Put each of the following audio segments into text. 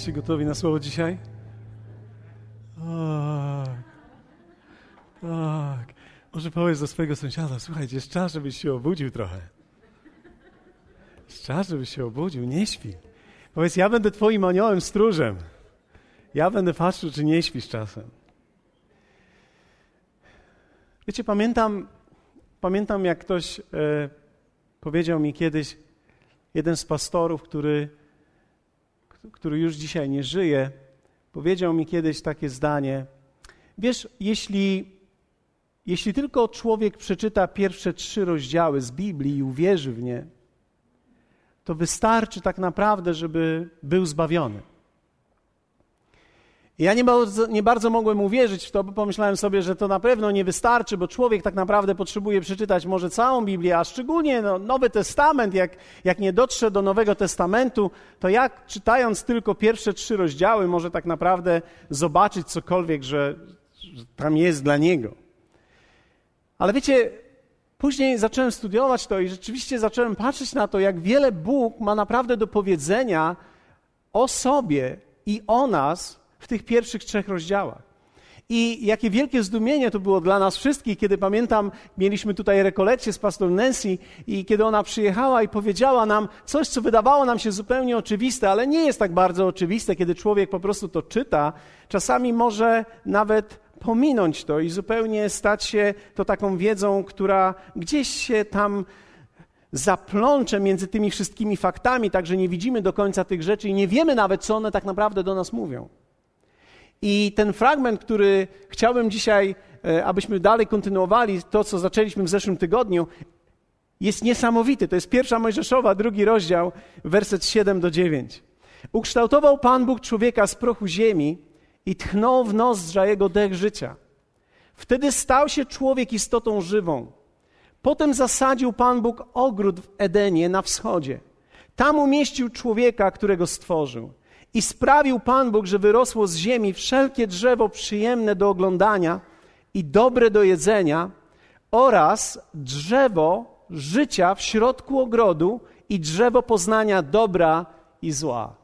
Jesteście gotowi na słowo dzisiaj? Tak. Tak. Może powiedz do swojego sąsiada, słuchajcie, jest czas, żebyś się obudził trochę. Jest czas, żebyś się obudził, nie śpi. Powiedz, ja będę twoim aniołem stróżem. Ja będę patrzył, czy nie śpisz czasem. Wiecie, pamiętam, pamiętam jak ktoś e, powiedział mi kiedyś, jeden z pastorów, który, który już dzisiaj nie żyje, powiedział mi kiedyś takie zdanie. Wiesz, jeśli, jeśli tylko człowiek przeczyta pierwsze trzy rozdziały z Biblii i uwierzy w nie, to wystarczy tak naprawdę, żeby był zbawiony. Ja nie bardzo, nie bardzo mogłem uwierzyć w to, bo pomyślałem sobie, że to na pewno nie wystarczy, bo człowiek tak naprawdę potrzebuje przeczytać może całą Biblię, a szczególnie no, Nowy Testament. Jak, jak nie dotrze do Nowego Testamentu, to jak czytając tylko pierwsze trzy rozdziały może tak naprawdę zobaczyć cokolwiek, że, że tam jest dla niego. Ale wiecie, później zacząłem studiować to i rzeczywiście zacząłem patrzeć na to, jak wiele Bóg ma naprawdę do powiedzenia o sobie i o nas w tych pierwszych trzech rozdziałach. I jakie wielkie zdumienie to było dla nas wszystkich, kiedy pamiętam, mieliśmy tutaj rekolekcję z pastor Nancy i kiedy ona przyjechała i powiedziała nam coś, co wydawało nam się zupełnie oczywiste, ale nie jest tak bardzo oczywiste, kiedy człowiek po prostu to czyta. Czasami może nawet pominąć to i zupełnie stać się to taką wiedzą, która gdzieś się tam zaplącze między tymi wszystkimi faktami, tak że nie widzimy do końca tych rzeczy i nie wiemy nawet, co one tak naprawdę do nas mówią. I ten fragment, który chciałbym dzisiaj, e, abyśmy dalej kontynuowali, to co zaczęliśmy w zeszłym tygodniu, jest niesamowity. To jest pierwsza Mojżeszowa, drugi rozdział, werset 7 do 9. Ukształtował Pan Bóg człowieka z prochu ziemi i tchnął w nozdrza jego dech życia. Wtedy stał się człowiek istotą żywą. Potem zasadził Pan Bóg ogród w Edenie na wschodzie. Tam umieścił człowieka, którego stworzył. I sprawił Pan Bóg, że wyrosło z ziemi wszelkie drzewo przyjemne do oglądania i dobre do jedzenia oraz drzewo życia w środku ogrodu i drzewo poznania dobra i zła.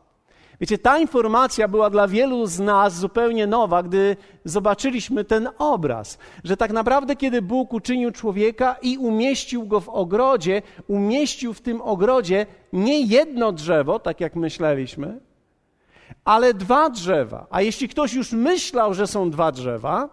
Wiecie, ta informacja była dla wielu z nas zupełnie nowa, gdy zobaczyliśmy ten obraz, że tak naprawdę, kiedy Bóg uczynił człowieka i umieścił go w ogrodzie, umieścił w tym ogrodzie nie jedno drzewo, tak jak myśleliśmy, ale dwa drzewa. A jeśli ktoś już myślał, że są dwa drzewa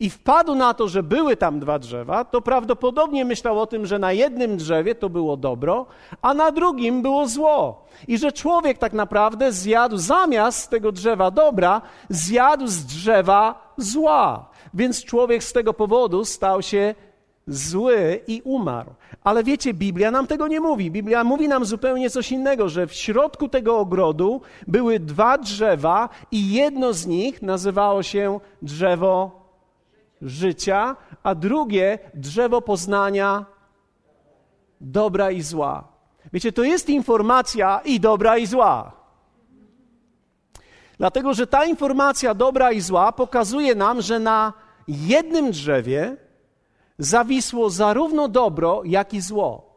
i wpadł na to, że były tam dwa drzewa, to prawdopodobnie myślał o tym, że na jednym drzewie to było dobro, a na drugim było zło. I że człowiek tak naprawdę zjadł zamiast tego drzewa dobra, zjadł z drzewa zła. Więc człowiek z tego powodu stał się zły i umarł. Ale wiecie, Biblia nam tego nie mówi. Biblia mówi nam zupełnie coś innego, że w środku tego ogrodu były dwa drzewa i jedno z nich nazywało się drzewo życia, a drugie drzewo poznania dobra i zła. Wiecie, to jest informacja i dobra i zła. Dlatego, że ta informacja dobra i zła pokazuje nam, że na jednym drzewie zawisło zarówno dobro, jak i zło.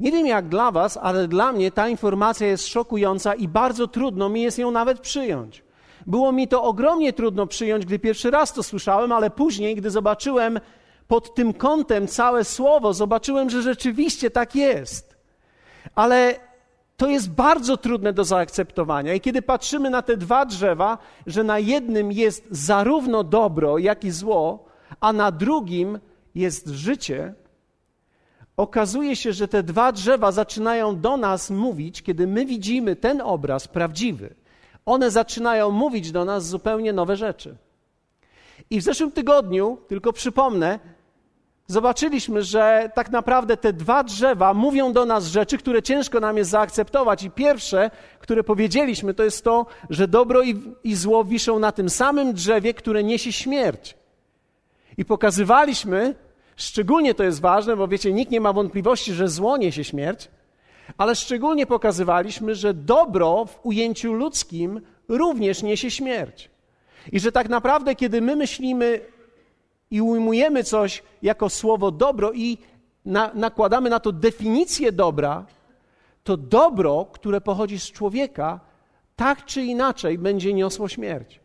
Nie wiem jak dla Was, ale dla mnie ta informacja jest szokująca i bardzo trudno mi jest ją nawet przyjąć. Było mi to ogromnie trudno przyjąć, gdy pierwszy raz to słyszałem, ale później, gdy zobaczyłem pod tym kątem całe słowo, zobaczyłem, że rzeczywiście tak jest. Ale to jest bardzo trudne do zaakceptowania. I kiedy patrzymy na te dwa drzewa, że na jednym jest zarówno dobro, jak i zło, a na drugim jest życie, okazuje się, że te dwa drzewa zaczynają do nas mówić, kiedy my widzimy ten obraz prawdziwy. One zaczynają mówić do nas zupełnie nowe rzeczy. I w zeszłym tygodniu, tylko przypomnę, zobaczyliśmy, że tak naprawdę te dwa drzewa mówią do nas rzeczy, które ciężko nam jest zaakceptować. I pierwsze, które powiedzieliśmy, to jest to, że dobro i, zło wiszą na tym samym drzewie, które niesie śmierć. I pokazywaliśmy, szczególnie to jest ważne, bo wiecie, nikt nie ma wątpliwości, że zło niesie śmierć, ale szczególnie pokazywaliśmy, że dobro w ujęciu ludzkim również niesie śmierć. I że tak naprawdę, kiedy my myślimy i ujmujemy coś jako słowo dobro i na, nakładamy na to definicję dobra, to dobro, które pochodzi z człowieka, tak czy inaczej będzie niosło śmierć.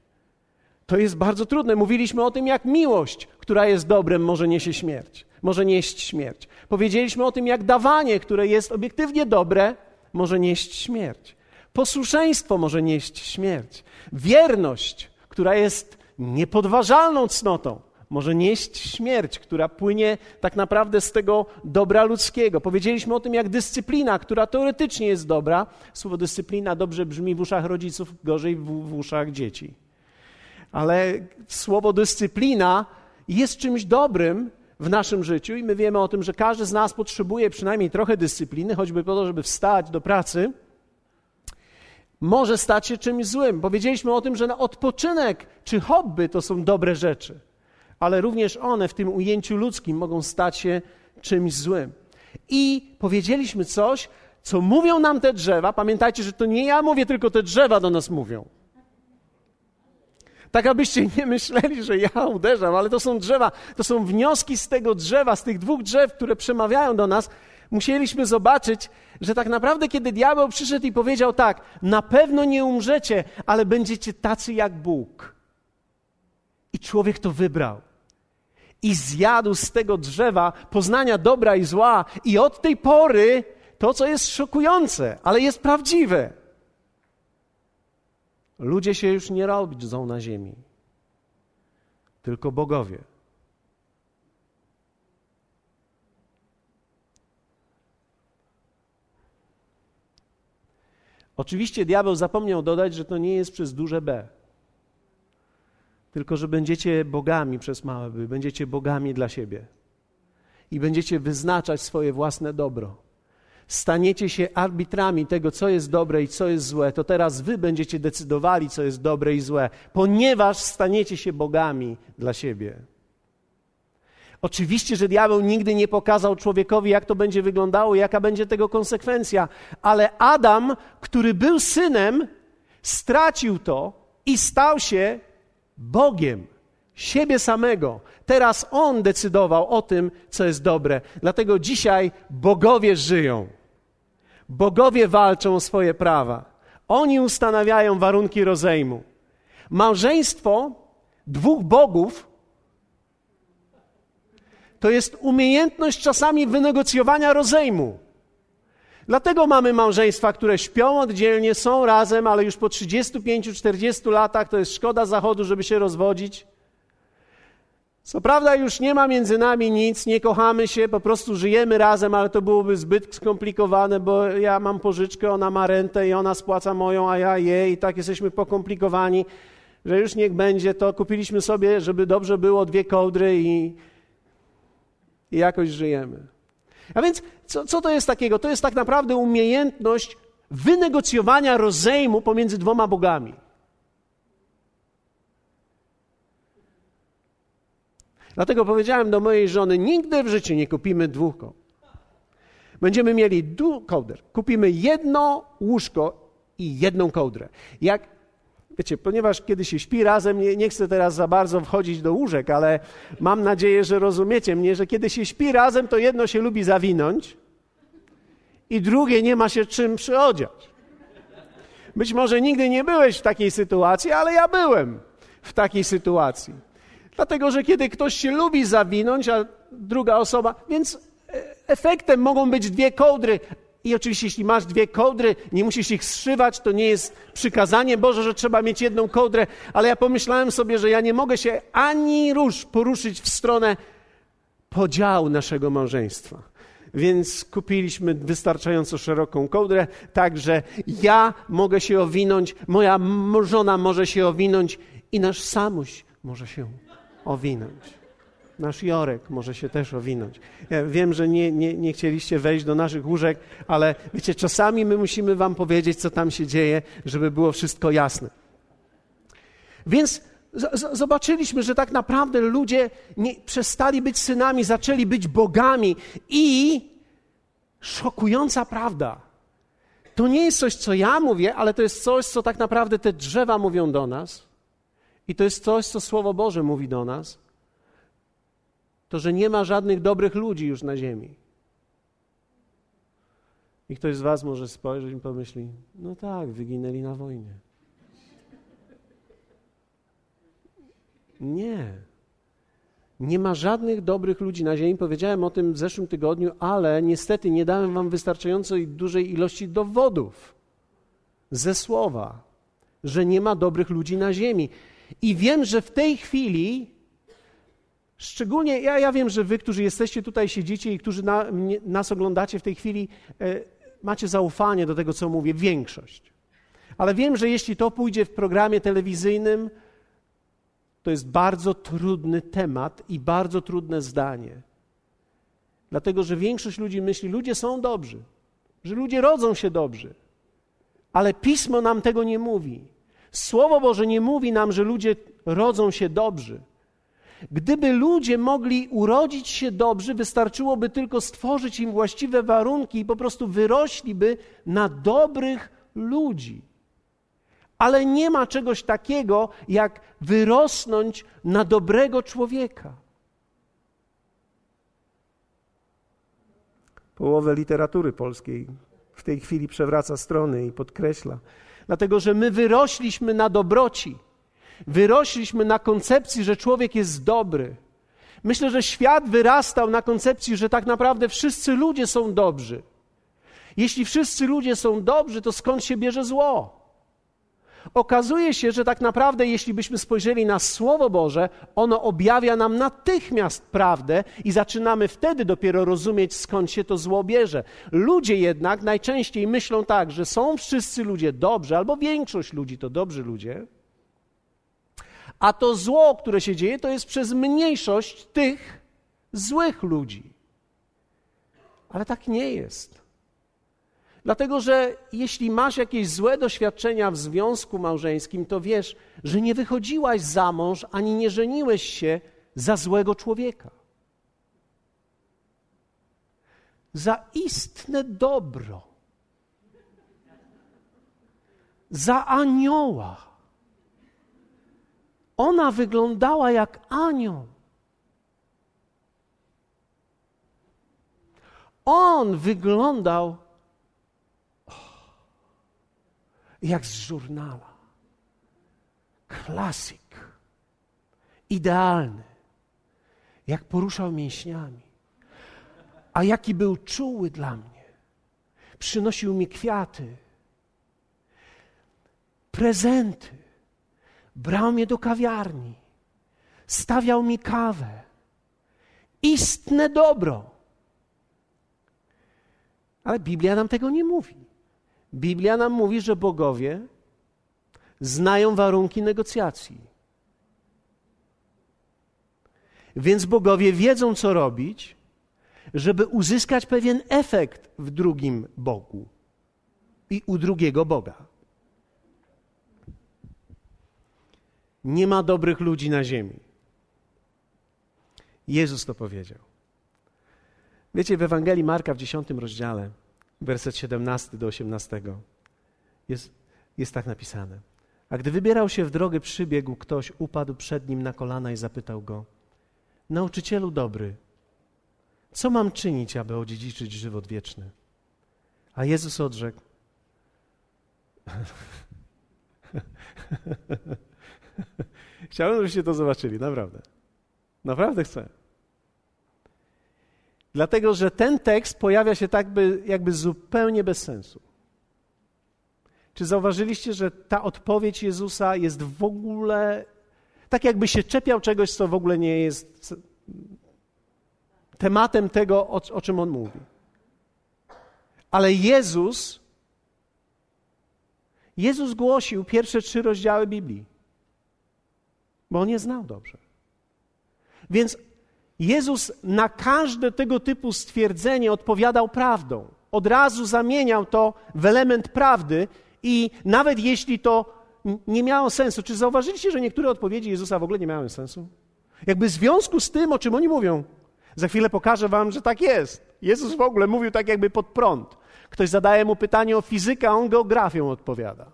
To jest bardzo trudne. Mówiliśmy o tym, jak miłość, która jest dobrem, może niesie śmierć, może nieść śmierć. Powiedzieliśmy o tym, jak dawanie, które jest obiektywnie dobre, może nieść śmierć. Posłuszeństwo może nieść śmierć. Wierność, która jest niepodważalną cnotą, może nieść śmierć, która płynie tak naprawdę z tego dobra ludzkiego. Powiedzieliśmy o tym, jak dyscyplina, która teoretycznie jest dobra, słowo dyscyplina dobrze brzmi w uszach rodziców, gorzej w, w uszach dzieci. Ale słowo dyscyplina jest czymś dobrym w naszym życiu i my wiemy o tym, że każdy z nas potrzebuje przynajmniej trochę dyscypliny, choćby po to, żeby wstać do pracy może stać się czymś złym. Powiedzieliśmy o tym, że na odpoczynek czy hobby to są dobre rzeczy ale również one w tym ujęciu ludzkim mogą stać się czymś złym. I powiedzieliśmy coś, co mówią nam te drzewa. Pamiętajcie, że to nie ja mówię, tylko te drzewa do nas mówią. Tak abyście nie myśleli, że ja uderzam, ale to są drzewa, to są wnioski z tego drzewa, z tych dwóch drzew, które przemawiają do nas. Musieliśmy zobaczyć, że tak naprawdę, kiedy diabeł przyszedł i powiedział tak, na pewno nie umrzecie, ale będziecie tacy jak Bóg. I człowiek to wybrał i zjadł z tego drzewa poznania dobra i zła, i od tej pory to, co jest szokujące, ale jest prawdziwe. Ludzie się już nie robią na ziemi, tylko bogowie. Oczywiście diabeł zapomniał dodać, że to nie jest przez duże B tylko że będziecie bogami przez małe by, będziecie bogami dla siebie i będziecie wyznaczać swoje własne dobro. Staniecie się arbitrami tego, co jest dobre i co jest złe, to teraz wy będziecie decydowali, co jest dobre i złe, ponieważ staniecie się bogami dla siebie. Oczywiście, że diabeł nigdy nie pokazał człowiekowi, jak to będzie wyglądało, jaka będzie tego konsekwencja, ale Adam, który był synem, stracił to i stał się Bogiem, siebie samego. Teraz On decydował o tym, co jest dobre. Dlatego dzisiaj bogowie żyją. Bogowie walczą o swoje prawa. Oni ustanawiają warunki rozejmu. Małżeństwo dwóch bogów to jest umiejętność czasami wynegocjowania rozejmu. Dlatego mamy małżeństwa, które śpią oddzielnie, są razem, ale już po 35-40 latach to jest szkoda zachodu, żeby się rozwodzić. Co prawda już nie ma między nami nic, nie kochamy się, po prostu żyjemy razem, ale to byłoby zbyt skomplikowane, bo ja mam pożyczkę, ona ma rentę i ona spłaca moją, a ja jej i tak jesteśmy pokomplikowani, że już niech będzie to. Kupiliśmy sobie, żeby dobrze było, dwie kołdry i, i jakoś żyjemy. A więc co, co to jest takiego? To jest tak naprawdę umiejętność wynegocjowania rozejmu pomiędzy dwoma bogami. Dlatego powiedziałem do mojej żony: nigdy w życiu nie kupimy dwóch kołd. Będziemy mieli du kołder. Kupimy jedno łóżko i jedną kołdrę. Jak Wiecie, ponieważ kiedy się śpi razem, nie, nie, chcę teraz za bardzo wchodzić do łóżek, ale mam nadzieję, że rozumiecie mnie, że kiedy się śpi razem, to jedno się lubi zawinąć i drugie nie ma się czym przyodziać. Być może nigdy nie byłeś w takiej sytuacji, ale ja byłem w takiej sytuacji. Dlatego, że kiedy ktoś się lubi zawinąć, a druga osoba, więc e, efektem mogą być dwie kołdry, i oczywiście, jeśli masz dwie kołdry, nie musisz ich zszywać, to nie jest przykazanie Boże, że trzeba mieć jedną kołdrę, ale ja pomyślałem sobie, że ja nie mogę się ani rusz poruszyć w stronę podziału naszego małżeństwa. Więc kupiliśmy wystarczająco szeroką kołdrę, tak że ja mogę się owinąć, moja żona może się owinąć i nasz samuś może się owinąć. Nasz Jorek może się też owinąć. Ja wiem, że nie, nie, nie chcieliście wejść do naszych łóżek, ale wiecie, czasami my musimy wam powiedzieć, co tam się dzieje, żeby było wszystko jasne. Więc zobaczyliśmy, że tak naprawdę ludzie nie, przestali być synami, zaczęli być bogami i szokująca prawda. To nie jest coś, co ja mówię, ale to jest coś, co tak naprawdę te drzewa mówią do nas. I to jest coś, co Słowo Boże mówi do nas to że nie ma żadnych dobrych ludzi już na ziemi. I ktoś z Was może spojrzeć i pomyśli: No tak, wyginęli na wojnie. Nie. Nie ma żadnych dobrych ludzi na ziemi. Powiedziałem o tym w zeszłym tygodniu, ale niestety nie dałem Wam wystarczająco dużej ilości dowodów ze słowa, że nie ma dobrych ludzi na ziemi. I wiem, że w tej chwili, szczególnie ja, ja wiem, że Wy, którzy jesteście tutaj, siedzicie i którzy na, mnie, nas oglądacie w tej chwili, e, macie zaufanie do tego, co mówię, większość. Ale wiem, że jeśli to pójdzie w programie telewizyjnym, to jest bardzo trudny temat i bardzo trudne zdanie. Dlatego, że większość ludzi myśli, ludzie są dobrzy, że ludzie rodzą się dobrzy. Ale pismo nam tego nie mówi. Słowo Boże nie mówi nam, że ludzie rodzą się dobrzy. Gdyby ludzie mogli urodzić się dobrzy, wystarczyłoby tylko stworzyć im właściwe warunki i po prostu wyrośliby na dobrych ludzi. Ale nie ma czegoś takiego, jak wyrosnąć na dobrego człowieka. Połowę literatury polskiej w tej chwili przewraca strony i podkreśla, dlatego że my wyrośliśmy na dobroci, wyrośliśmy na koncepcji, że człowiek jest dobry. Myślę, że świat wyrastał na koncepcji, że tak naprawdę wszyscy ludzie są dobrzy. Jeśli wszyscy ludzie są dobrzy, to skąd się bierze zło? Okazuje się, że tak naprawdę, jeśli byśmy spojrzeli na Słowo Boże, ono objawia nam natychmiast prawdę i zaczynamy wtedy dopiero rozumieć, skąd się to zło bierze. Ludzie jednak najczęściej myślą tak, że są wszyscy ludzie dobrzy, albo większość ludzi to dobrzy ludzie, a to zło, które się dzieje, to jest przez mniejszość tych złych ludzi. Ale tak nie jest. Dlatego, że jeśli masz jakieś złe doświadczenia w związku małżeńskim, to wiesz, że nie wychodziłaś za mąż ani nie żeniłeś się za złego człowieka. Za istne dobro. Za anioła. Ona wyglądała jak anioł. On wyglądał jak z żurnala. Klasyk. Idealny. Jak poruszał mięśniami. A jaki był czuły dla mnie. Przynosił mi kwiaty, prezenty. Brał mnie do kawiarni. Stawiał mi kawę. Istne dobro. Ale Biblia nam tego nie mówi. Biblia nam mówi, że bogowie znają warunki negocjacji. Więc bogowie wiedzą, co robić, żeby uzyskać pewien efekt w drugim Bogu i u drugiego Boga. Nie ma dobrych ludzi na ziemi. Jezus to powiedział. Wiecie, w Ewangelii Marka w dziesiątym rozdziale werset 17 do 18. Jest, jest tak napisane. A gdy wybierał się w drogę, przybiegł ktoś, upadł przed nim na kolana i zapytał go: Nauczycielu dobry, co mam czynić, aby odziedziczyć żywot wieczny? A Jezus odrzekł: Chciałbym, żebyście to zobaczyli, naprawdę. Naprawdę chcę. Dlatego, że ten tekst pojawia się tak by, jakby zupełnie bez sensu. Czy zauważyliście, że ta odpowiedź Jezusa jest w ogóle tak, jakby się czepiał czegoś, co w ogóle nie jest tematem tego, o, o czym on mówi? Ale Jezus, Jezus głosił pierwsze trzy rozdziały Biblii, bo on je znał dobrze. Więc Jezus na każde tego typu stwierdzenie odpowiadał prawdą. Od razu zamieniał to w element prawdy i nawet jeśli to nie miało sensu, czy zauważyliście, że niektóre odpowiedzi Jezusa w ogóle nie miały sensu? Jakby w związku z tym, o czym oni mówią, za chwilę pokażę wam, że tak jest. Jezus w ogóle mówił tak jakby pod prąd. Ktoś zadaje mu pytanie o fizykę, a on geografią odpowiada.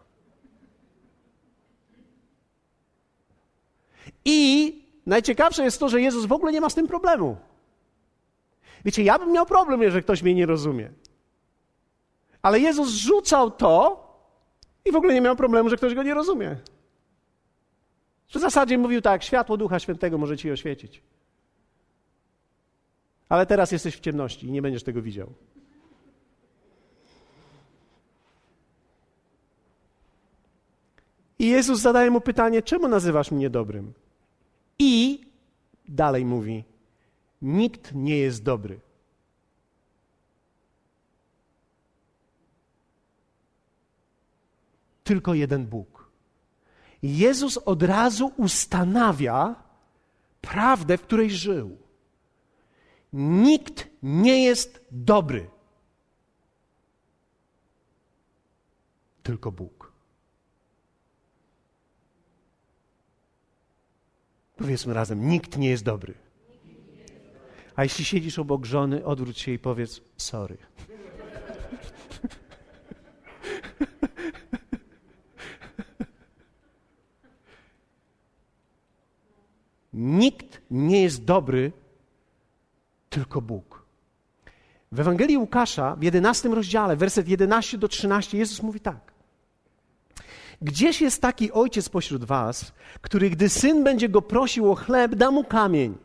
I Najciekawsze jest to, że Jezus w ogóle nie ma z tym problemu. Wiecie, ja bym miał problem, jeżeli ktoś mnie nie rozumie. Ale Jezus rzucał to i w ogóle nie miał problemu, że ktoś go nie rozumie. W zasadzie mówił tak: światło Ducha Świętego może ci oświecić. Ale teraz jesteś w ciemności i nie będziesz tego widział. I Jezus zadaje mu pytanie: czemu nazywasz mnie dobrym? I dalej mówi: nikt nie jest dobry. Tylko jeden Bóg. Jezus od razu ustanawia prawdę, w której żył. Nikt nie jest dobry. Tylko Bóg. Powiedzmy razem: nikt nie jest dobry. A jeśli siedzisz obok żony, odwróć się i powiedz: sorry. Nikt nie jest dobry, tylko Bóg. W Ewangelii Łukasza w 11 rozdziale, werset 11 do 13, Jezus mówi tak. Gdzieś jest taki ojciec pośród was, który gdy syn będzie go prosił o chleb, da mu kamień.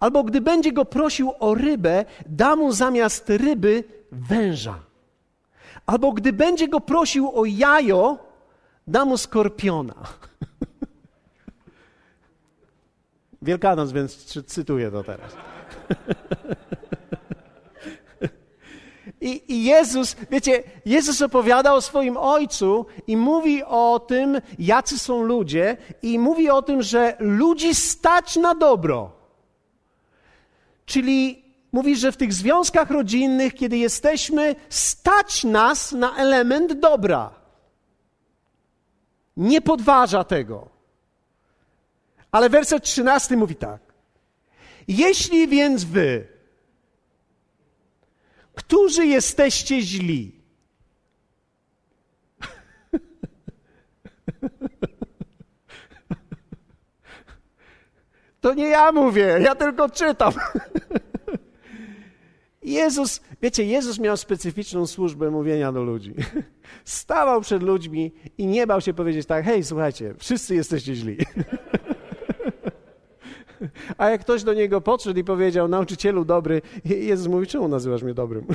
Albo gdy będzie go prosił o rybę, da mu zamiast ryby węża. Albo gdy będzie go prosił o jajo, da mu skorpiona. Wielkanoc, więc cytuję to teraz. I, I, Jezus, wiecie, Jezus opowiada o swoim Ojcu i mówi o tym, jacy są ludzie, i mówi o tym, że ludzi stać na dobro. Czyli mówi, że w tych związkach rodzinnych, kiedy jesteśmy, stać nas na element dobra. Nie podważa tego. Ale werset 13 mówi tak. Jeśli więc wy, którzy jesteście źli, To nie ja mówię, ja tylko czytam. Jezus, wiecie, Jezus miał specyficzną służbę mówienia do ludzi. Stawał przed ludźmi i nie bał się powiedzieć tak: hej, słuchajcie, wszyscy jesteście źli. A jak ktoś do niego podszedł i powiedział, nauczycielu dobry, Jezus mówi, czemu nazywasz mnie dobrym?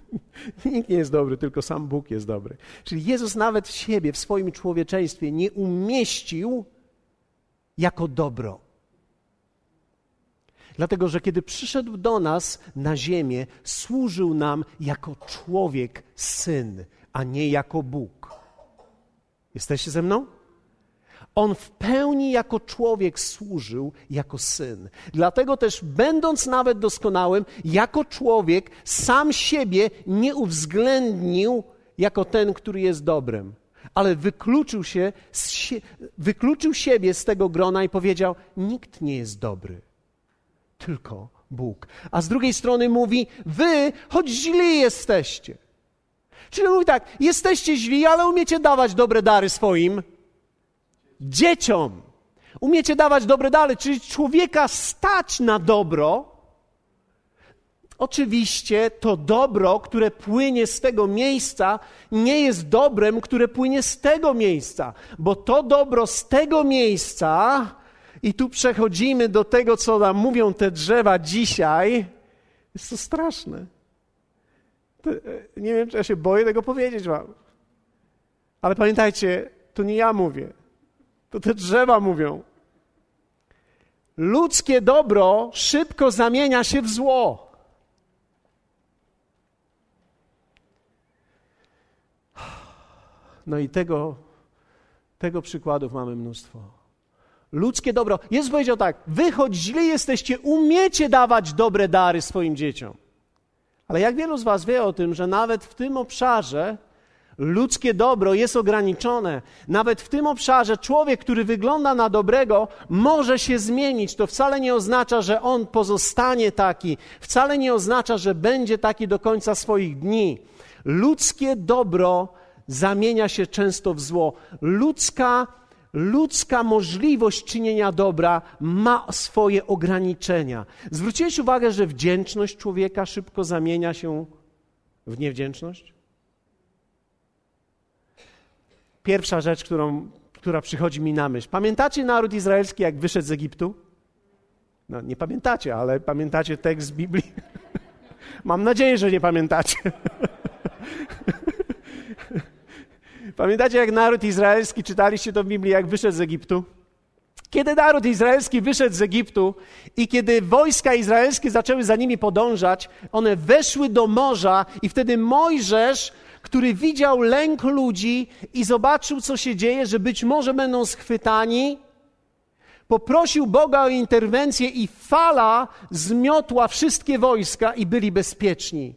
Nikt nie jest dobry, tylko sam Bóg jest dobry. Czyli Jezus nawet w siebie, w swoim człowieczeństwie nie umieścił jako dobro. Dlatego, że kiedy przyszedł do nas na ziemię, służył nam jako człowiek, syn, a nie jako Bóg. Jesteście ze mną? On w pełni jako człowiek służył jako syn. Dlatego też, będąc nawet doskonałym, jako człowiek sam siebie nie uwzględnił jako ten, który jest dobrem, ale wykluczył, się, wykluczył siebie z tego grona i powiedział: Nikt nie jest dobry, tylko Bóg. A z drugiej strony mówi: Wy, choć źli jesteście. Czyli mówi tak: Jesteście źli, ale umiecie dawać dobre dary swoim dzieciom. Umiecie dawać dobre dary, czyli człowieka stać na dobro. Oczywiście to dobro, które płynie z tego miejsca, nie jest dobrem, które płynie z tego miejsca, bo to dobro z tego miejsca, i tu przechodzimy do tego, co nam mówią te drzewa dzisiaj, jest to straszne. E, nie wiem, czy ja się boję tego powiedzieć Wam. Ale pamiętajcie, to nie ja mówię. To te drzewa mówią. Ludzkie dobro szybko zamienia się w zło. No i tego, tego przykładów mamy mnóstwo. Ludzkie dobro. Jezus powiedział tak: Wy choć źli jesteście, umiecie dawać dobre dary swoim dzieciom. Ale jak wielu z Was wie o tym, że nawet w tym obszarze Ludzkie dobro jest ograniczone. Nawet w tym obszarze człowiek, który wygląda na dobrego, może się zmienić. To wcale nie oznacza, że on pozostanie taki. Wcale nie oznacza, że będzie taki do końca swoich dni. Ludzkie dobro zamienia się często w zło. Ludzka, ludzka możliwość czynienia dobra ma swoje ograniczenia. Zwróciłeś uwagę, że wdzięczność człowieka szybko zamienia się w niewdzięczność? Pierwsza rzecz, którą, która przychodzi mi na myśl. Pamiętacie naród izraelski, jak wyszedł z Egiptu? No, nie pamiętacie, ale pamiętacie tekst z Biblii? Mam nadzieję, że nie pamiętacie. Pamiętacie, jak naród izraelski, czytaliście to w Biblii, jak wyszedł z Egiptu? Kiedy naród izraelski wyszedł z Egiptu i kiedy wojska izraelskie zaczęły za nimi podążać, one weszły do morza i wtedy Mojżesz, który widział lęk ludzi i zobaczył, co się dzieje, że być może będą schwytani, poprosił Boga o interwencję i fala zmiotła wszystkie wojska i byli bezpieczni.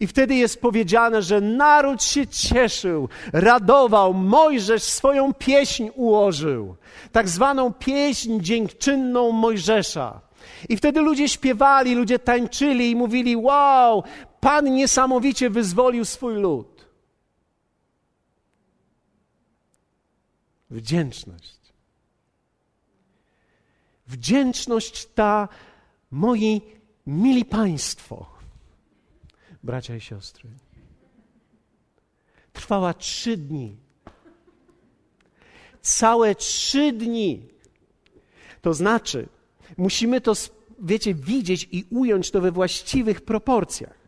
I wtedy jest powiedziane, że naród się cieszył, radował, Mojżesz swoją pieśń ułożył, tak zwaną pieśń dziękczynną Mojżesza. I wtedy ludzie śpiewali, ludzie tańczyli i mówili: Wow, Pan niesamowicie wyzwolił swój lud. Wdzięczność. Wdzięczność ta, moi mili Państwo, bracia i siostry. Trwała trzy dni. Całe trzy dni. To znaczy, musimy to, wiecie, widzieć i ująć to we właściwych proporcjach.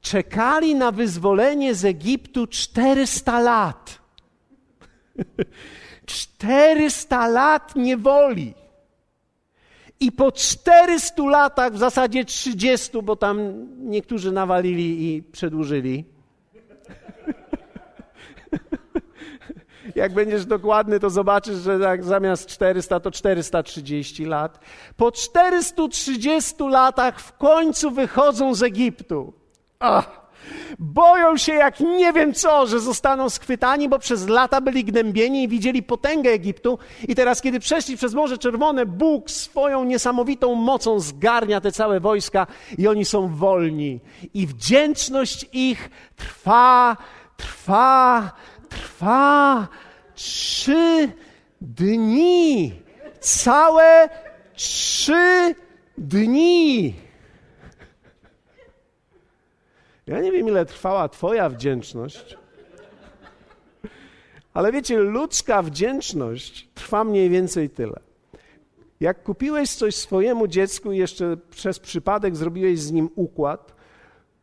Czekali na wyzwolenie z Egiptu 400 lat. 400 lat niewoli. I po 400 latach, w zasadzie 30, bo tam niektórzy nawalili i przedłużyli. Jak będziesz dokładny, to zobaczysz, że tak zamiast 400 to 430 lat. Po 430 latach w końcu wychodzą z Egiptu. Ach! Boją się jak nie wiem co, że zostaną schwytani, bo przez lata byli gnębieni i widzieli potęgę Egiptu. I teraz, kiedy przeszli przez Morze Czerwone, Bóg swoją niesamowitą mocą zgarnia te całe wojska i oni są wolni. I wdzięczność ich trwa, trwa, trwa trzy dni. Całe trzy dni. Ja nie wiem, ile trwała Twoja wdzięczność, ale wiecie, ludzka wdzięczność trwa mniej więcej tyle. Jak kupiłeś coś swojemu dziecku i jeszcze przez przypadek zrobiłeś z nim układ,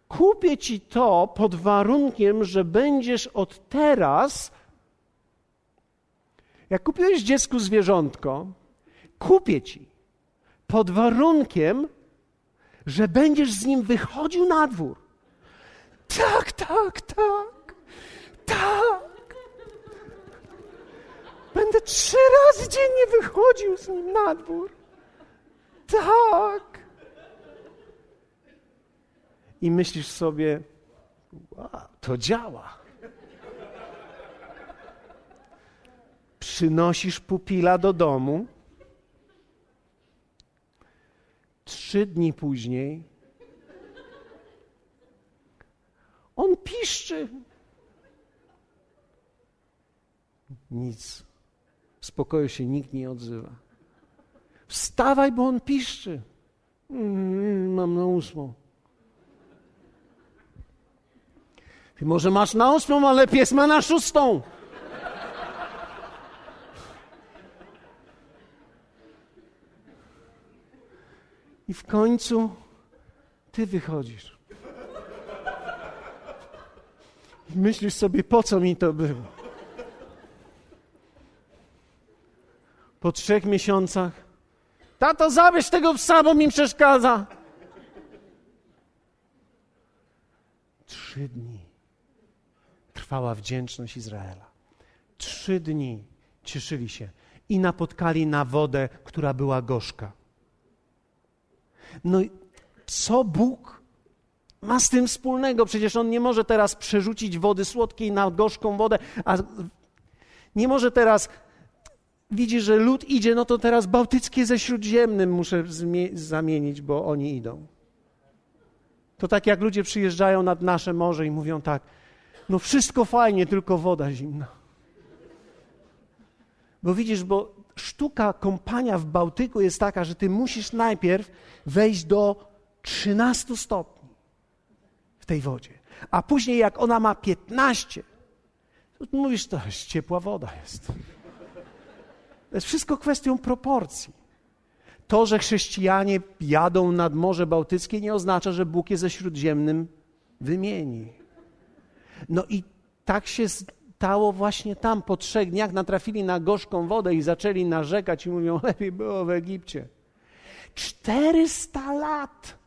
kupię ci to pod warunkiem, że będziesz od teraz. Jak kupiłeś dziecku zwierzątko, kupię ci pod warunkiem, że będziesz z nim wychodził na dwór tak, tak, tak, tak. Będę trzy razy dziennie wychodził z nim na dwór. Tak. I myślisz sobie, to działa. Przynosisz pupila do domu. Trzy dni później On piszczy. Nic. W spokoju się nikt nie odzywa. Wstawaj, bo on piszczy. Mm, mam na ósmą. Ty może masz na ósmą, ale pies ma na szóstą. I w końcu ty wychodzisz. Myślisz sobie, po co mi to było? Po trzech miesiącach, tato, zabierz tego psa, bo mi przeszkadza. Trzy dni trwała wdzięczność Izraela. Trzy dni cieszyli się i napotkali na wodę, która była gorzka. No i co Bóg ma z tym wspólnego? Przecież on nie może teraz przerzucić wody słodkiej na gorzką wodę, a nie może teraz. Widzi, że lud idzie, no to teraz bałtyckie ze śródziemnym muszę zamienić, bo oni idą. To tak jak ludzie przyjeżdżają nad nasze morze i mówią tak: No wszystko fajnie, tylko woda zimna. Bo widzisz, bo sztuka kąpania w Bałtyku jest taka, że ty musisz najpierw wejść do 13 stopni w tej wodzie. A później, jak ona ma 15, Mówisz, to jest ciepła woda jest. To jest wszystko kwestią proporcji. To, że chrześcijanie jadą nad Morze Bałtyckie, nie oznacza, że Bóg je ze śródziemnym wymieni. No i tak się stało właśnie tam. Po trzech dniach natrafili na gorzką wodę i zaczęli narzekać i mówią, lepiej było w Egipcie. 400 lat,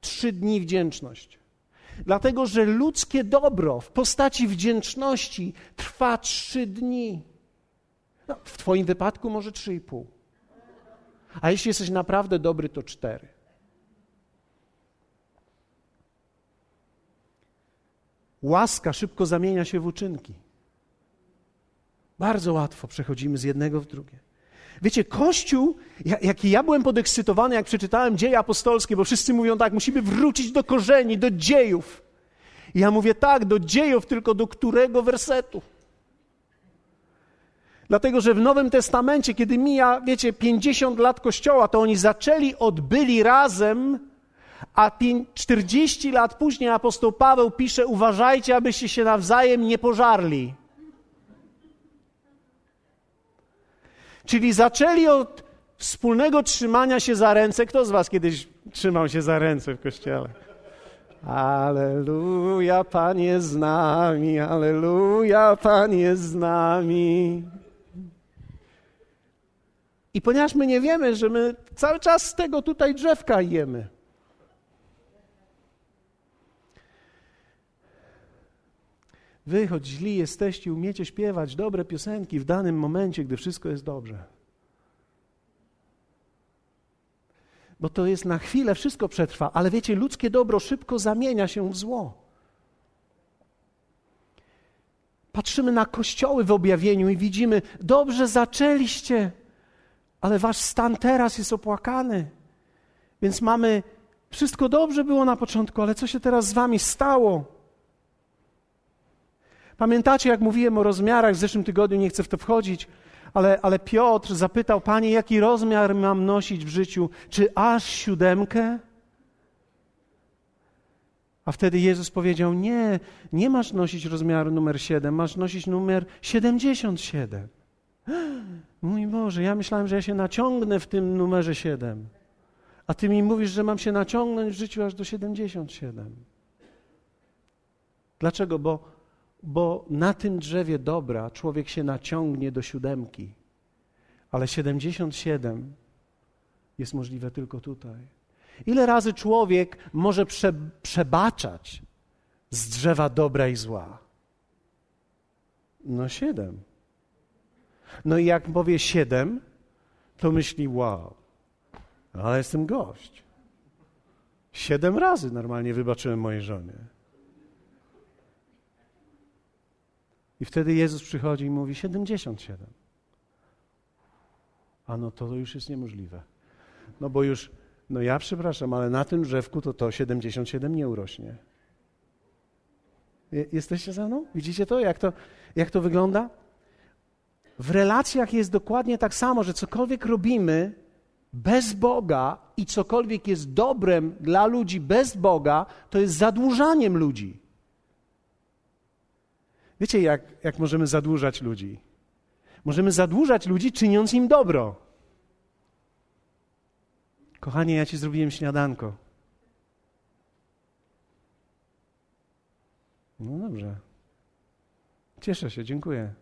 trzy dni wdzięczność. Dlatego, że ludzkie dobro w postaci wdzięczności trwa trzy dni. No, w Twoim wypadku może trzy i pół. A jeśli jesteś naprawdę dobry, to cztery. Łaska szybko zamienia się w uczynki. Bardzo łatwo przechodzimy z jednego w drugie. Wiecie, Kościół, jaki ja byłem podekscytowany, jak przeczytałem dzieje apostolskie, bo wszyscy mówią tak, musimy wrócić do korzeni, do dziejów. I ja mówię tak, do dziejów, tylko do którego wersetu? Dlatego, że w Nowym Testamencie, kiedy mija, wiecie, 50 lat Kościoła, to oni zaczęli od byli razem, a 40 lat później apostoł Paweł pisze: Uważajcie, abyście się nawzajem nie pożarli. Czyli zaczęli od wspólnego trzymania się za ręce. Kto z Was kiedyś trzymał się za ręce w kościele? Aleluja, Pan jest z nami, aleluja, Pan jest z nami. I ponieważ my nie wiemy, że my cały czas z tego tutaj drzewka jemy. Wy, choć źli jesteście, umiecie śpiewać dobre piosenki w danym momencie, gdy wszystko jest dobrze. Bo to jest na chwilę, wszystko przetrwa, ale wiecie, ludzkie dobro szybko zamienia się w zło. Patrzymy na kościoły w objawieniu i widzimy, dobrze zaczęliście, ale wasz stan teraz jest opłakany. Więc mamy, wszystko dobrze było na początku, ale co się teraz z wami stało? Pamiętacie, jak mówiłem o rozmiarach w zeszłym tygodniu, nie chcę w to wchodzić, ale, ale Piotr zapytał, Panie, jaki rozmiar mam nosić w życiu? Czy aż siódemkę? A wtedy Jezus powiedział: Nie, nie masz nosić rozmiaru numer 7, masz nosić numer 77. Mój Boże, ja myślałem, że ja się naciągnę w tym numerze 7. A Ty mi mówisz, że mam się naciągnąć w życiu aż do 77. Dlaczego? Bo bo na tym drzewie dobra człowiek się naciągnie do siódemki, ale 77 jest możliwe tylko tutaj. Ile razy człowiek może prze, przebaczać z drzewa dobra i zła? No siedem. No i jak powie siedem, to myśli, wow, ale jestem gość. Siedem razy normalnie wybaczyłem mojej żonie. I wtedy Jezus przychodzi i mówi 77. A no to już jest niemożliwe. No bo już, no ja przepraszam, ale na tym drzewku to to 77 nie urośnie. Jesteście za mną? Widzicie to? Jak, to? jak to wygląda? W relacjach jest dokładnie tak samo, że cokolwiek robimy bez Boga i cokolwiek jest dobrem dla ludzi bez Boga, to jest zadłużaniem ludzi. Wiecie, jak, jak możemy zadłużać ludzi? Możemy zadłużać ludzi, czyniąc im dobro. Kochanie, ja ci zrobiłem śniadanko. No dobrze. Cieszę się, dziękuję.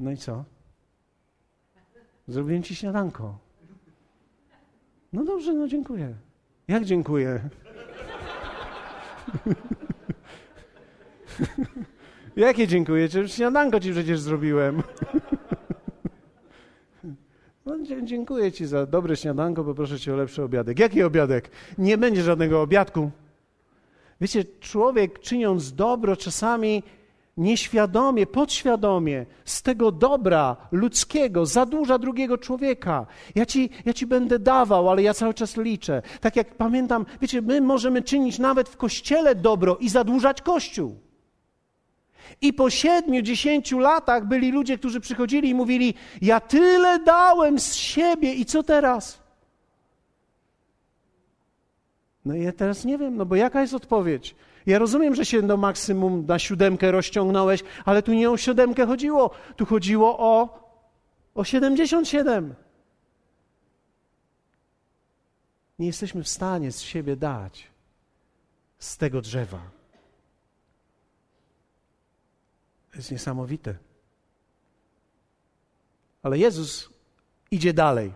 No i co? Zrobiłem ci śniadanko. No dobrze, no dziękuję. Jak dziękuję? Jakie dziękuję? Śniadanko ci przecież zrobiłem. No, dziękuję ci za dobre śniadanko, poproszę cię o lepszy obiadek. Jaki obiadek? Nie będzie żadnego obiadku. Wiecie, człowiek czyniąc dobro czasami nieświadomie, podświadomie z tego dobra ludzkiego zadłuża drugiego człowieka. Ja ci, ja ci będę dawał, ale ja cały czas liczę. Tak jak pamiętam, wiecie, my możemy czynić nawet w kościele dobro i zadłużać kościół. I po siedmiu, dziesięciu latach byli ludzie, którzy przychodzili i mówili: Ja tyle dałem z siebie, i co teraz? No i ja teraz nie wiem, no bo jaka jest odpowiedź? Ja rozumiem, że się do maksimum na siódemkę rozciągnąłeś, ale tu nie o siódemkę chodziło. Tu chodziło o, o 77. Nie jesteśmy w stanie z siebie dać z tego drzewa. To jest niesamowite. Ale Jezus idzie dalej.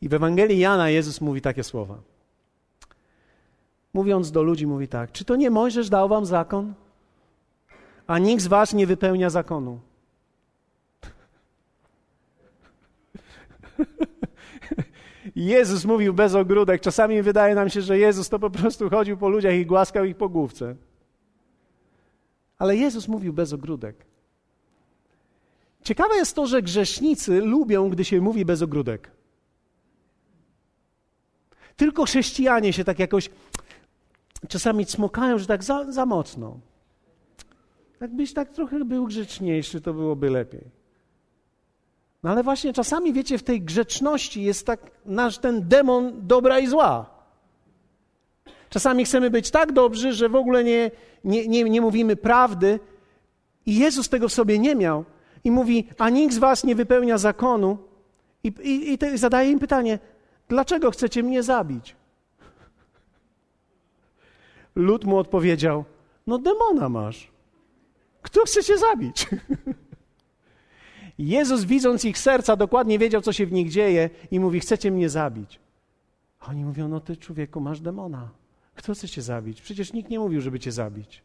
I w Ewangelii Jana Jezus mówi takie słowa. Mówiąc do ludzi, mówi tak: Czy to nie Mojżesz dał wam zakon? A nikt z was nie wypełnia zakonu. Jezus mówił bez ogródek. Czasami wydaje nam się, że Jezus to po prostu chodził po ludziach i głaskał ich po główce. Ale Jezus mówił bez ogródek. Ciekawe jest to, że grzesznicy lubią, gdy się mówi bez ogródek. Tylko chrześcijanie się tak jakoś czasami cmokają, że tak za, za mocno. Jakbyś tak trochę był grzeczniejszy, to byłoby lepiej. No ale właśnie czasami, wiecie, w tej grzeczności jest tak nasz ten demon dobra i zła. Czasami chcemy być tak dobrzy, że w ogóle nie, nie, nie, nie mówimy prawdy. I Jezus tego w sobie nie miał. I mówi, a nikt z was nie wypełnia zakonu. I, i, i te, zadaje im pytanie, dlaczego chcecie mnie zabić? Lud mu odpowiedział, no demona masz. Kto chce cię zabić? Jezus, widząc ich serca, dokładnie wiedział, co się w nich dzieje i mówi: Chcecie mnie zabić. A oni mówią: No ty, człowieku, masz demona. Kto chce cię zabić? Przecież nikt nie mówił, żeby cię zabić.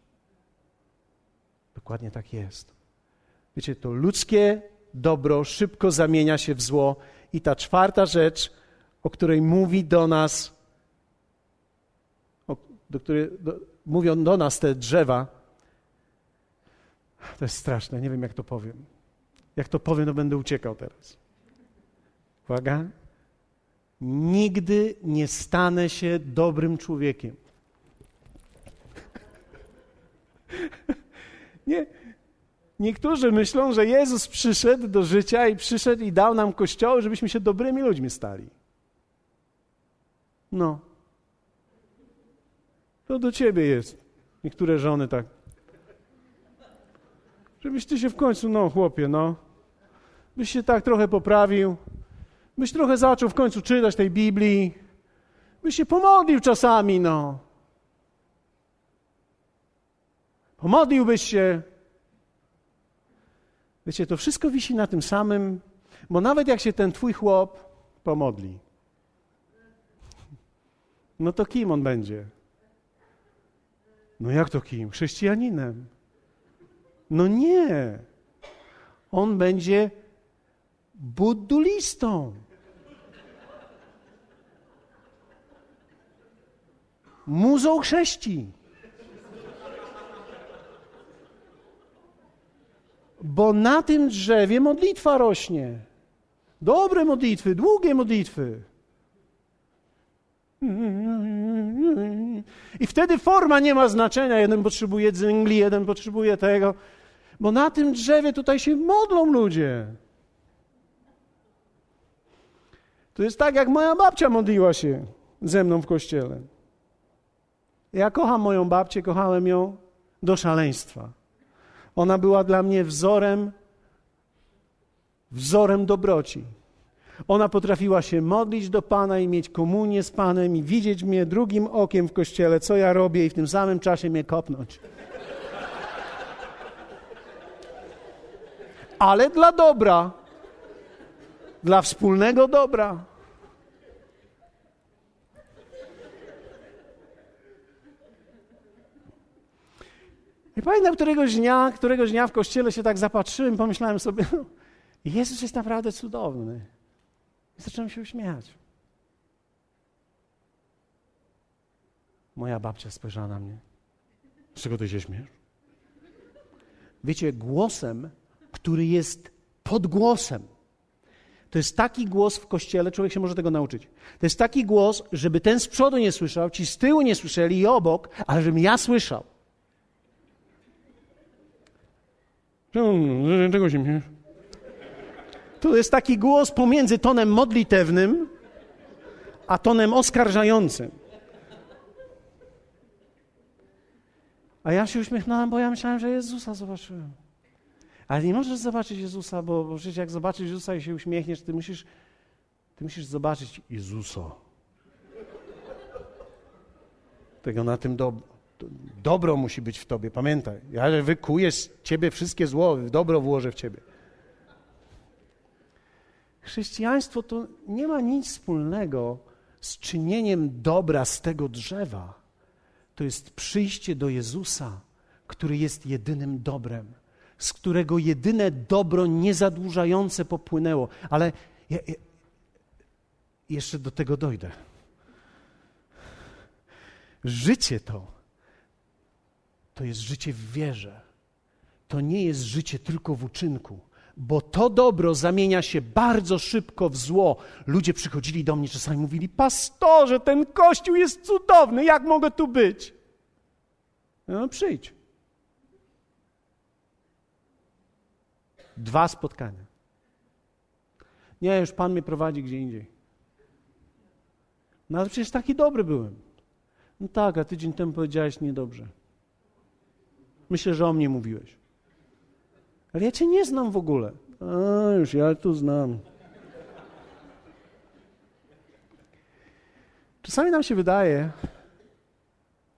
Dokładnie tak jest. Wiecie, to ludzkie dobro szybko zamienia się w zło. I ta czwarta rzecz, o której mówi do nas, o, do której do, mówią do nas te drzewa, to jest straszne, nie wiem jak to powiem. Jak to powiem, to będę uciekał teraz. Uwaga. Nigdy nie stanę się dobrym człowiekiem. Nie. Niektórzy myślą, że Jezus przyszedł do życia i przyszedł i dał nam kościoły, żebyśmy się dobrymi ludźmi stali. No. To do ciebie jest. Niektóre żony tak. Żebyś ty się w końcu, no chłopie, no byś się tak trochę poprawił, byś trochę zaczął w końcu czytać tej Biblii, byś się pomodlił czasami, no. Pomodliłbyś się. Wiecie, to wszystko wisi na tym samym, bo nawet jak się ten twój chłop pomodli, no to kim on będzie? No jak to kim? Chrześcijaninem. No nie. On będzie buddulistą. Muzą chrześci. Bo na tym drzewie modlitwa rośnie. Dobre modlitwy, długie modlitwy. I wtedy forma nie ma znaczenia. Jeden potrzebuje dzingli, jeden potrzebuje tego. Bo na tym drzewie tutaj się modlą ludzie. To jest tak, jak moja babcia modliła się ze mną w kościele. Ja kocham moją babcię, kochałem ją do szaleństwa. Ona była dla mnie wzorem, wzorem dobroci. Ona potrafiła się modlić do Pana i mieć komunię z Panem i widzieć mnie drugim okiem w kościele, co ja robię i w tym samym czasie mnie kopnąć. Ale dla dobra, dla wspólnego dobra. I pamiętam któregoś dnia, któregoś dnia w kościele się tak zapatrzyłem, pomyślałem sobie, no, Jezus jest naprawdę cudowny. I zacząłem się uśmiechać. Moja babcia spojrzała na mnie. Z czego ty się śmiesz? Wiecie, głosem, który jest podgłosem. To jest taki głos w kościele, człowiek się może tego nauczyć. To jest taki głos, żeby ten z przodu nie słyszał, ci z tyłu nie słyszeli i obok, ale żebym ja słyszał. No, Czego się mnie? Tu jest taki głos pomiędzy tonem modlitewnym a tonem oskarżającym. A ja się uśmiechnąłem, bo ja myślałem, że Jezusa zobaczyłem. Ale nie możesz zobaczyć Jezusa, bo, bo przecież jak zobaczysz Jezusa i się uśmiechniesz, ty musisz, ty musisz zobaczyć Jezusa. Tego na tym dobro dobro musi być w tobie, pamiętaj. Ja wykuję z ciebie wszystkie zło, dobro włożę w ciebie. Chrześcijaństwo to nie ma nic wspólnego z czynieniem dobra z tego drzewa. To jest przyjście do Jezusa, który jest jedynym dobrem, z którego jedyne dobro niezadłużające popłynęło. Ale ja, ja, jeszcze do tego dojdę. Życie to, to jest życie w wierze. To nie jest życie tylko w uczynku bo to dobro zamienia się bardzo szybko w zło. Ludzie przychodzili do mnie czasami mówili: Pastorze, ten kościół jest cudowny, jak mogę tu być? No, przyjdź. Dwa spotkania. Nie, już Pan mnie prowadzi gdzie indziej. No ale przecież taki dobry byłem. No tak, a tydzień temu powiedziałeś niedobrze. Myślę, że o mnie mówiłeś. Ale ja cię nie znam w ogóle. A, już ja tu znam. Czasami nam się wydaje,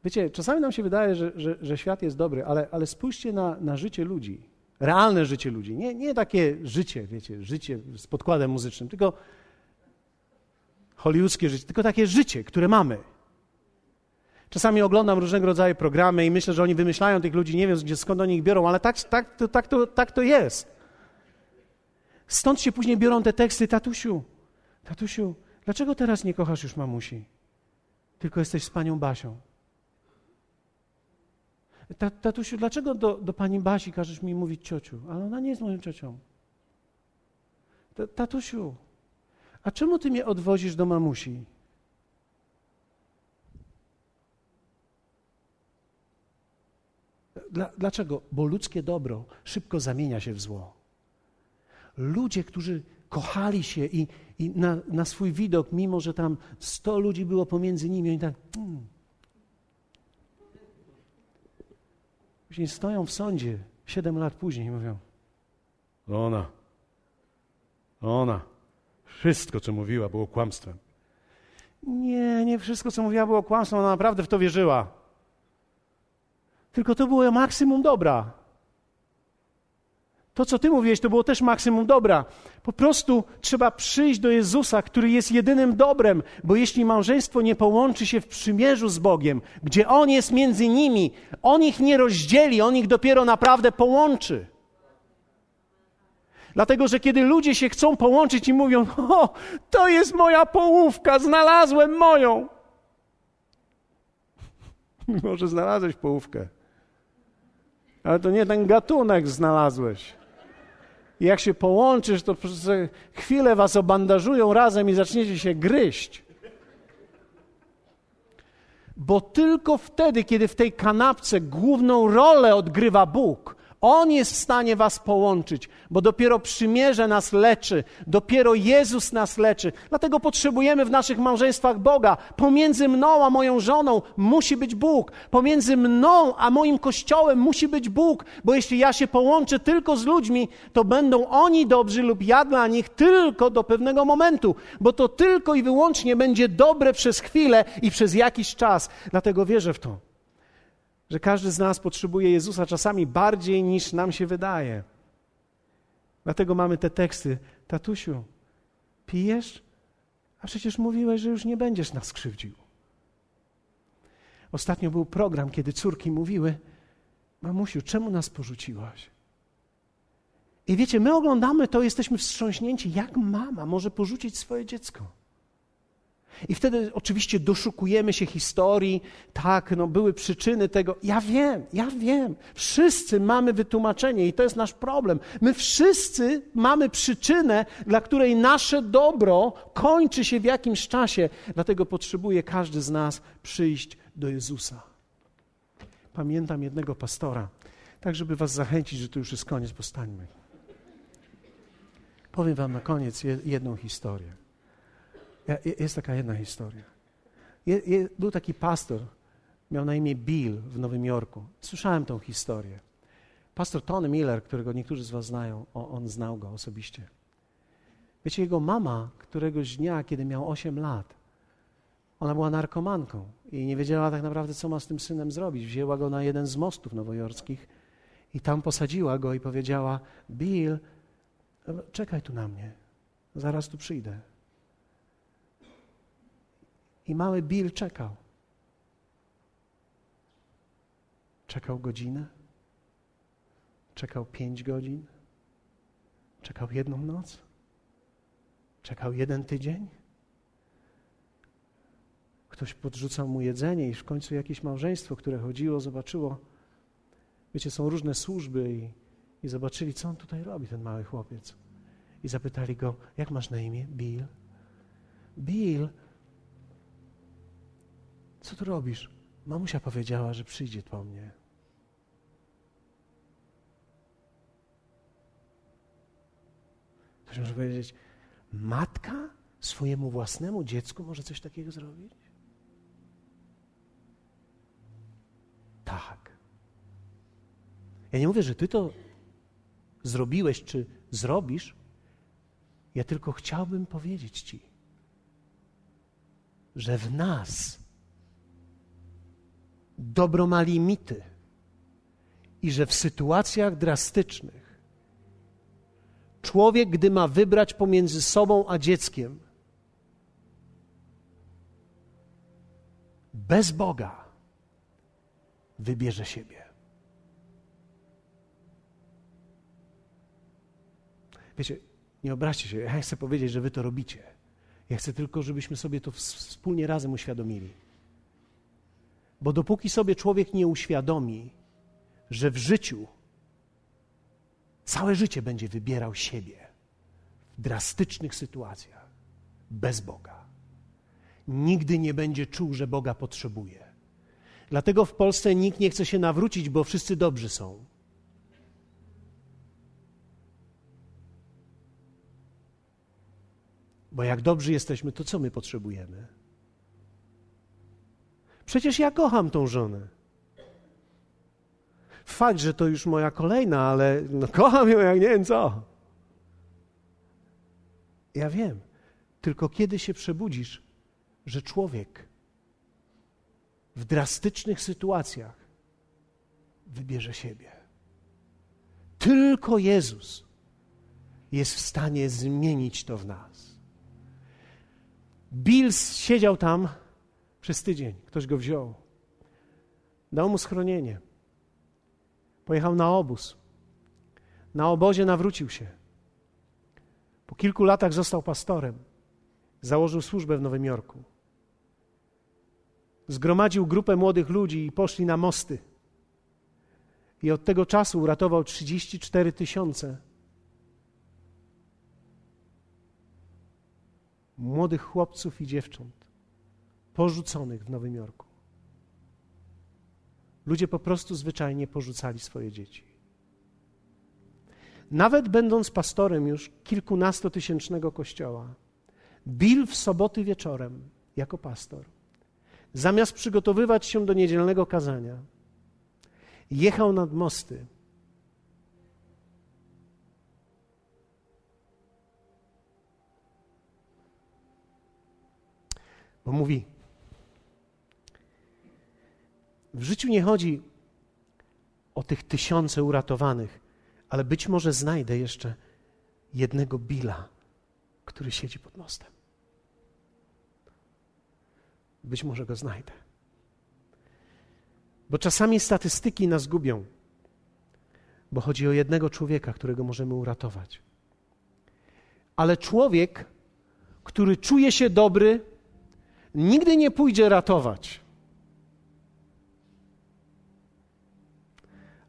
wiecie, czasami nam się wydaje, że, że, że świat jest dobry, ale, ale spójrzcie na, na życie ludzi, realne życie ludzi. Nie, nie takie życie, wiecie, życie z podkładem muzycznym, tylko hollywoodzkie życie, tylko takie życie, które mamy. Czasami oglądam różnego rodzaju programy i myślę, że oni wymyślają tych ludzi, nie wiem gdzie, skąd oni ich biorą, ale tak, tak, to, tak, to, tak to jest. Stąd się później biorą te teksty, tatusiu, tatusiu, dlaczego teraz nie kochasz już mamusi? Tylko jesteś z panią Basią. Tatusiu, dlaczego do, do pani Basi każesz mi mówić ciociu? Ale ona nie jest moją ciocią. Tatusiu, a czemu ty mnie odwozisz do mamusi? Dla, dlaczego? Bo ludzkie dobro szybko zamienia się w zło. Ludzie, którzy kochali się i, i na, na, swój widok, mimo że tam sto ludzi było pomiędzy nimi, oni tak. Hmm. Później stoją w sądzie siedem lat później i mówią: Ona, ona, wszystko, co mówiła, było kłamstwem. Nie, nie wszystko, co mówiła, było kłamstwem, ona naprawdę w to wierzyła. Tylko to było maksimum dobra. To, co ty mówiłeś, to było też maksimum dobra. Po prostu trzeba przyjść do Jezusa, który jest jedynym dobrem, bo jeśli małżeństwo nie połączy się w przymierzu z Bogiem, gdzie On jest między nimi, On ich nie rozdzieli, On ich dopiero naprawdę połączy. Dlatego, że kiedy ludzie się chcą połączyć i mówią: O, to jest moja połówka, znalazłem moją. Może znalazłeś połówkę, ale to nie ten gatunek znalazłeś. I jak się połączysz, to przez chwilę was obandażują razem i zaczniecie się gryźć. Bo tylko wtedy, kiedy w tej kanapce główną rolę odgrywa Bóg, on jest w stanie was połączyć, bo dopiero przymierze nas leczy, dopiero Jezus nas leczy. Dlatego potrzebujemy w naszych małżeństwach Boga. Pomiędzy mną a moją żoną musi być Bóg. Pomiędzy mną a moim kościołem musi być Bóg, bo jeśli ja się połączę tylko z ludźmi, to będą oni dobrzy lub ja dla nich tylko do pewnego momentu, bo to tylko i wyłącznie będzie dobre przez chwilę i przez jakiś czas. Dlatego wierzę w to że każdy z nas potrzebuje Jezusa czasami bardziej niż nam się wydaje. Dlatego mamy te teksty. Tatusiu, pijesz? A przecież mówiłeś, że już nie będziesz nas krzywdził. Ostatnio był program, kiedy córki mówiły: Mamusiu, czemu nas porzuciłaś? I wiecie, my oglądamy to, jesteśmy wstrząśnięci, jak mama może porzucić swoje dziecko. I wtedy oczywiście doszukujemy się historii, tak, no były przyczyny tego. Ja wiem, ja wiem. Wszyscy mamy wytłumaczenie i to jest nasz problem. My wszyscy mamy przyczynę, dla której nasze dobro kończy się w jakimś czasie. Dlatego potrzebuje każdy z nas przyjść do Jezusa. Pamiętam jednego pastora, tak żeby was zachęcić, że to już jest koniec, postańmy. Powiem wam na koniec jedną historię. Jest taka jedna historia. Był taki pastor Miał na imię Bill w Nowym Jorku. Słyszałem tą historię. Pastor Tony Miller, którego niektórzy z Was znają, on znał go osobiście. Wiecie, jego mama któregoś dnia, kiedy miał 8 lat, ona była narkomanką i nie wiedziała tak naprawdę, co ma z tym synem zrobić. Wzięła go na jeden z mostów nowojorskich i tam posadziła go i powiedziała: Bill, czekaj tu na mnie, zaraz tu przyjdę. I mały Bill czekał. Czekał godzinę, czekał pięć godzin, czekał jedną noc, czekał jeden tydzień. Ktoś podrzucał mu jedzenie i w końcu jakieś małżeństwo, które chodziło, zobaczyło. Wiecie, są różne służby i, i zobaczyli, co on tutaj robi, ten mały chłopiec. I zapytali go, jak masz na imię? Bill. Bill, co tu robisz? Mamusia powiedziała, że przyjdzie po mnie. Ktoś może powiedzieć, matka swojemu własnemu dziecku może coś takiego zrobić? Tak. Ja nie mówię, że ty to zrobiłeś czy zrobisz. Ja tylko chciałbym powiedzieć ci, że w nas dobro ma limity i że w sytuacjach drastycznych człowiek, gdy ma wybrać pomiędzy sobą a dzieckiem, bez Boga, wybierze siebie. Wiecie, nie obraźcie się, ja chcę powiedzieć, że wy to robicie. Ja chcę tylko, żebyśmy sobie to wspólnie razem uświadomili. Bo dopóki sobie człowiek nie uświadomi, że w życiu całe życie będzie wybierał siebie w drastycznych sytuacjach, bez Boga, nigdy nie będzie czuł, że Boga potrzebuje. Dlatego w Polsce nikt nie chce się nawrócić, bo wszyscy dobrzy są. Bo jak dobrzy jesteśmy, to co my potrzebujemy? Przecież ja kocham tą żonę. Fakt, że to już moja kolejna, ale no, kocham ją jak nie wiem co. Ja wiem. Tylko kiedy się przebudzisz, że człowiek w drastycznych sytuacjach wybierze siebie. Tylko Jezus jest w stanie zmienić to w nas. Bills siedział tam przez tydzień. Ktoś go wziął. Dał mu schronienie. Pojechał na obóz. Na obozie nawrócił się. Po kilku latach został pastorem. Założył służbę w Nowym Jorku. Zgromadził grupę młodych ludzi i poszli na mosty. I od tego czasu uratował 34 tysiące młodych chłopców i dziewcząt porzuconych w Nowym Jorku. Ludzie po prostu zwyczajnie porzucali swoje dzieci. Nawet będąc pastorem już kilkunastotysięcznego kościoła, Bill w soboty wieczorem jako pastor, zamiast przygotowywać się do niedzielnego kazania, jechał nad mosty. Bo mówi: W życiu nie chodzi o tych tysiące uratowanych, ale być może znajdę jeszcze jednego Billa, który siedzi pod mostem. Być może go znajdę. Bo czasami statystyki nas gubią, bo chodzi o jednego człowieka, którego możemy uratować. Ale człowiek, który czuje się dobry, nigdy nie pójdzie ratować.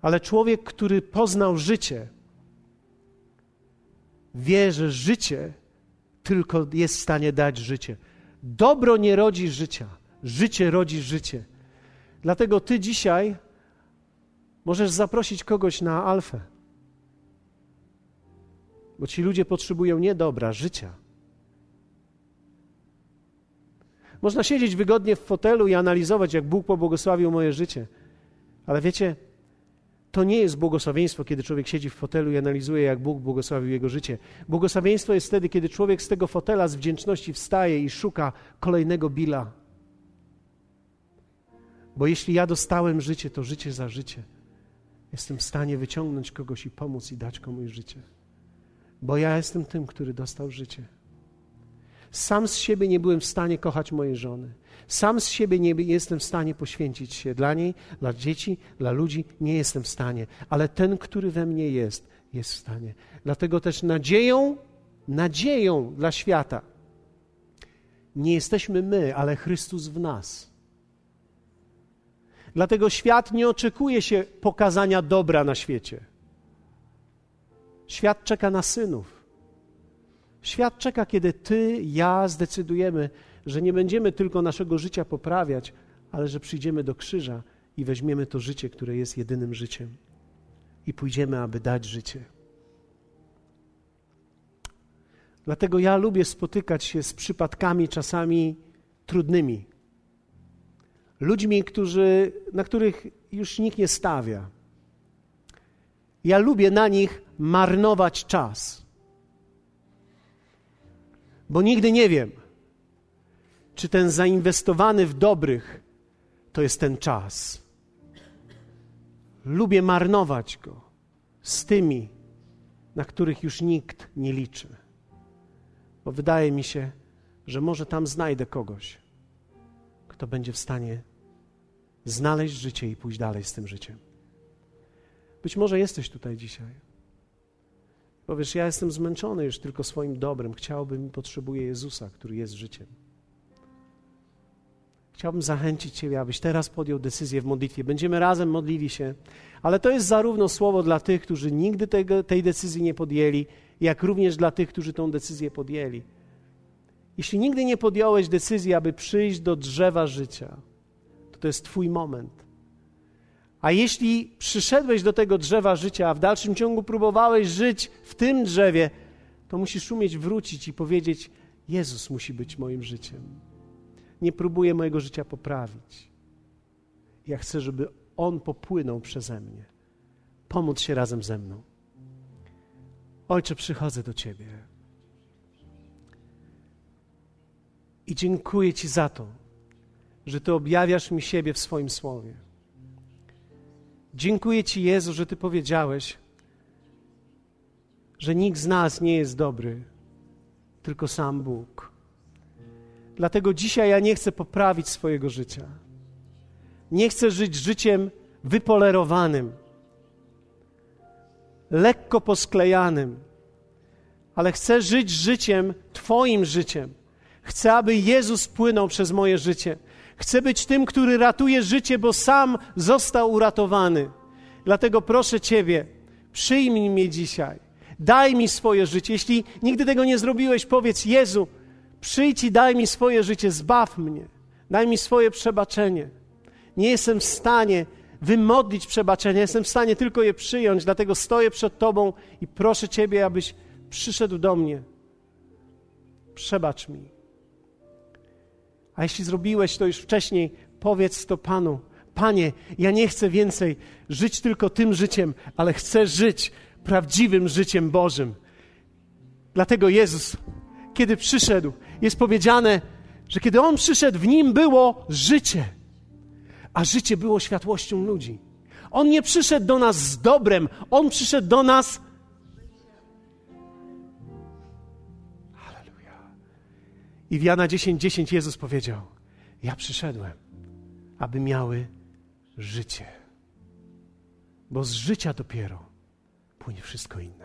Ale człowiek, który poznał życie, wie, że życie tylko jest w stanie dać życie. Dobro nie rodzi życia, życie rodzi życie. Dlatego ty dzisiaj możesz zaprosić kogoś na alfę. Bo ci ludzie potrzebują nie dobra, życia. Można siedzieć wygodnie w fotelu i analizować, jak Bóg pobłogosławił moje życie. Ale wiecie, to nie jest błogosławieństwo, kiedy człowiek siedzi w fotelu i analizuje, jak Bóg błogosławił jego życie. Błogosławieństwo jest wtedy, kiedy człowiek z tego fotela z wdzięczności wstaje i szuka kolejnego bila. Bo jeśli ja dostałem życie, to życie za życie. Jestem w stanie wyciągnąć kogoś i pomóc i dać komuś życie. Bo ja jestem tym, który dostał życie. Sam z siebie nie byłem w stanie kochać mojej żony. Sam z siebie nie jestem w stanie poświęcić się dla niej, dla dzieci, dla ludzi. Nie jestem w stanie, ale ten, który we mnie jest, jest w stanie. Dlatego też nadzieją, nadzieją dla świata nie jesteśmy my, ale Chrystus w nas. Dlatego świat nie oczekuje się pokazania dobra na świecie. Świat czeka na synów. Świat czeka, kiedy ty, ja zdecydujemy, że nie będziemy tylko naszego życia poprawiać, ale że przyjdziemy do krzyża i weźmiemy to życie, które jest jedynym życiem i pójdziemy, aby dać życie. Dlatego ja lubię spotykać się z przypadkami czasami trudnymi. Ludźmi, którzy, na których już nikt nie stawia. Ja lubię na nich marnować czas. Bo nigdy nie wiem, czy ten zainwestowany w dobrych to jest ten czas. Lubię marnować go z tymi, na których już nikt nie liczy. Bo wydaje mi się, że może tam znajdę kogoś, kto będzie w stanie znaleźć życie i pójść dalej z tym życiem. Być może jesteś tutaj dzisiaj. Powiesz, ja jestem zmęczony już tylko swoim dobrem. Chciałbym i potrzebuję Jezusa, który jest życiem. Chciałbym zachęcić Ciebie, abyś teraz podjął decyzję w modlitwie. Będziemy razem modlili się, ale to jest zarówno słowo dla tych, którzy nigdy tego, tej decyzji nie podjęli, jak również dla tych, którzy tą decyzję podjęli. Jeśli nigdy nie podjąłeś decyzji, aby przyjść do drzewa życia, to to jest Twój moment. A jeśli przyszedłeś do tego drzewa życia, a w dalszym ciągu próbowałeś żyć w tym drzewie, to musisz umieć wrócić i powiedzieć: Jezus musi być moim życiem. Nie próbuję mojego życia poprawić. Ja chcę, żeby On popłynął przeze mnie. Pomóc się razem ze mną. Ojcze, przychodzę do Ciebie. I dziękuję Ci za to, że Ty objawiasz mi siebie w swoim słowie. Dziękuję Ci, Jezu, że Ty powiedziałeś, że nikt z nas nie jest dobry, tylko sam Bóg. Dlatego dzisiaj ja nie chcę poprawić swojego życia. Nie chcę żyć życiem wypolerowanym, lekko posklejanym, ale chcę żyć życiem, Twoim życiem. Chcę, aby Jezus płynął przez moje życie. Chcę być tym, który ratuje życie, bo sam został uratowany. Dlatego proszę Ciebie, przyjmij mnie dzisiaj. Daj mi swoje życie. Jeśli nigdy tego nie zrobiłeś, powiedz: Jezu, przyjdź i daj mi swoje życie, zbaw mnie. Daj mi swoje przebaczenie. Nie jestem w stanie wymodlić przebaczenia, jestem w stanie tylko je przyjąć, dlatego stoję przed Tobą i proszę Ciebie, abyś przyszedł do mnie. Przebacz mi. A jeśli zrobiłeś to już wcześniej, powiedz to Panu. Panie, ja nie chcę więcej żyć tylko tym życiem, ale chcę żyć prawdziwym życiem Bożym. Dlatego Jezus, kiedy przyszedł, jest powiedziane, że kiedy On przyszedł, w Nim było życie, a życie było światłością ludzi. On nie przyszedł do nas z dobrem, On przyszedł do nas I w Jana 10:10 10 Jezus powiedział: Ja przyszedłem, aby miały życie. Bo z życia dopiero płynie wszystko inne.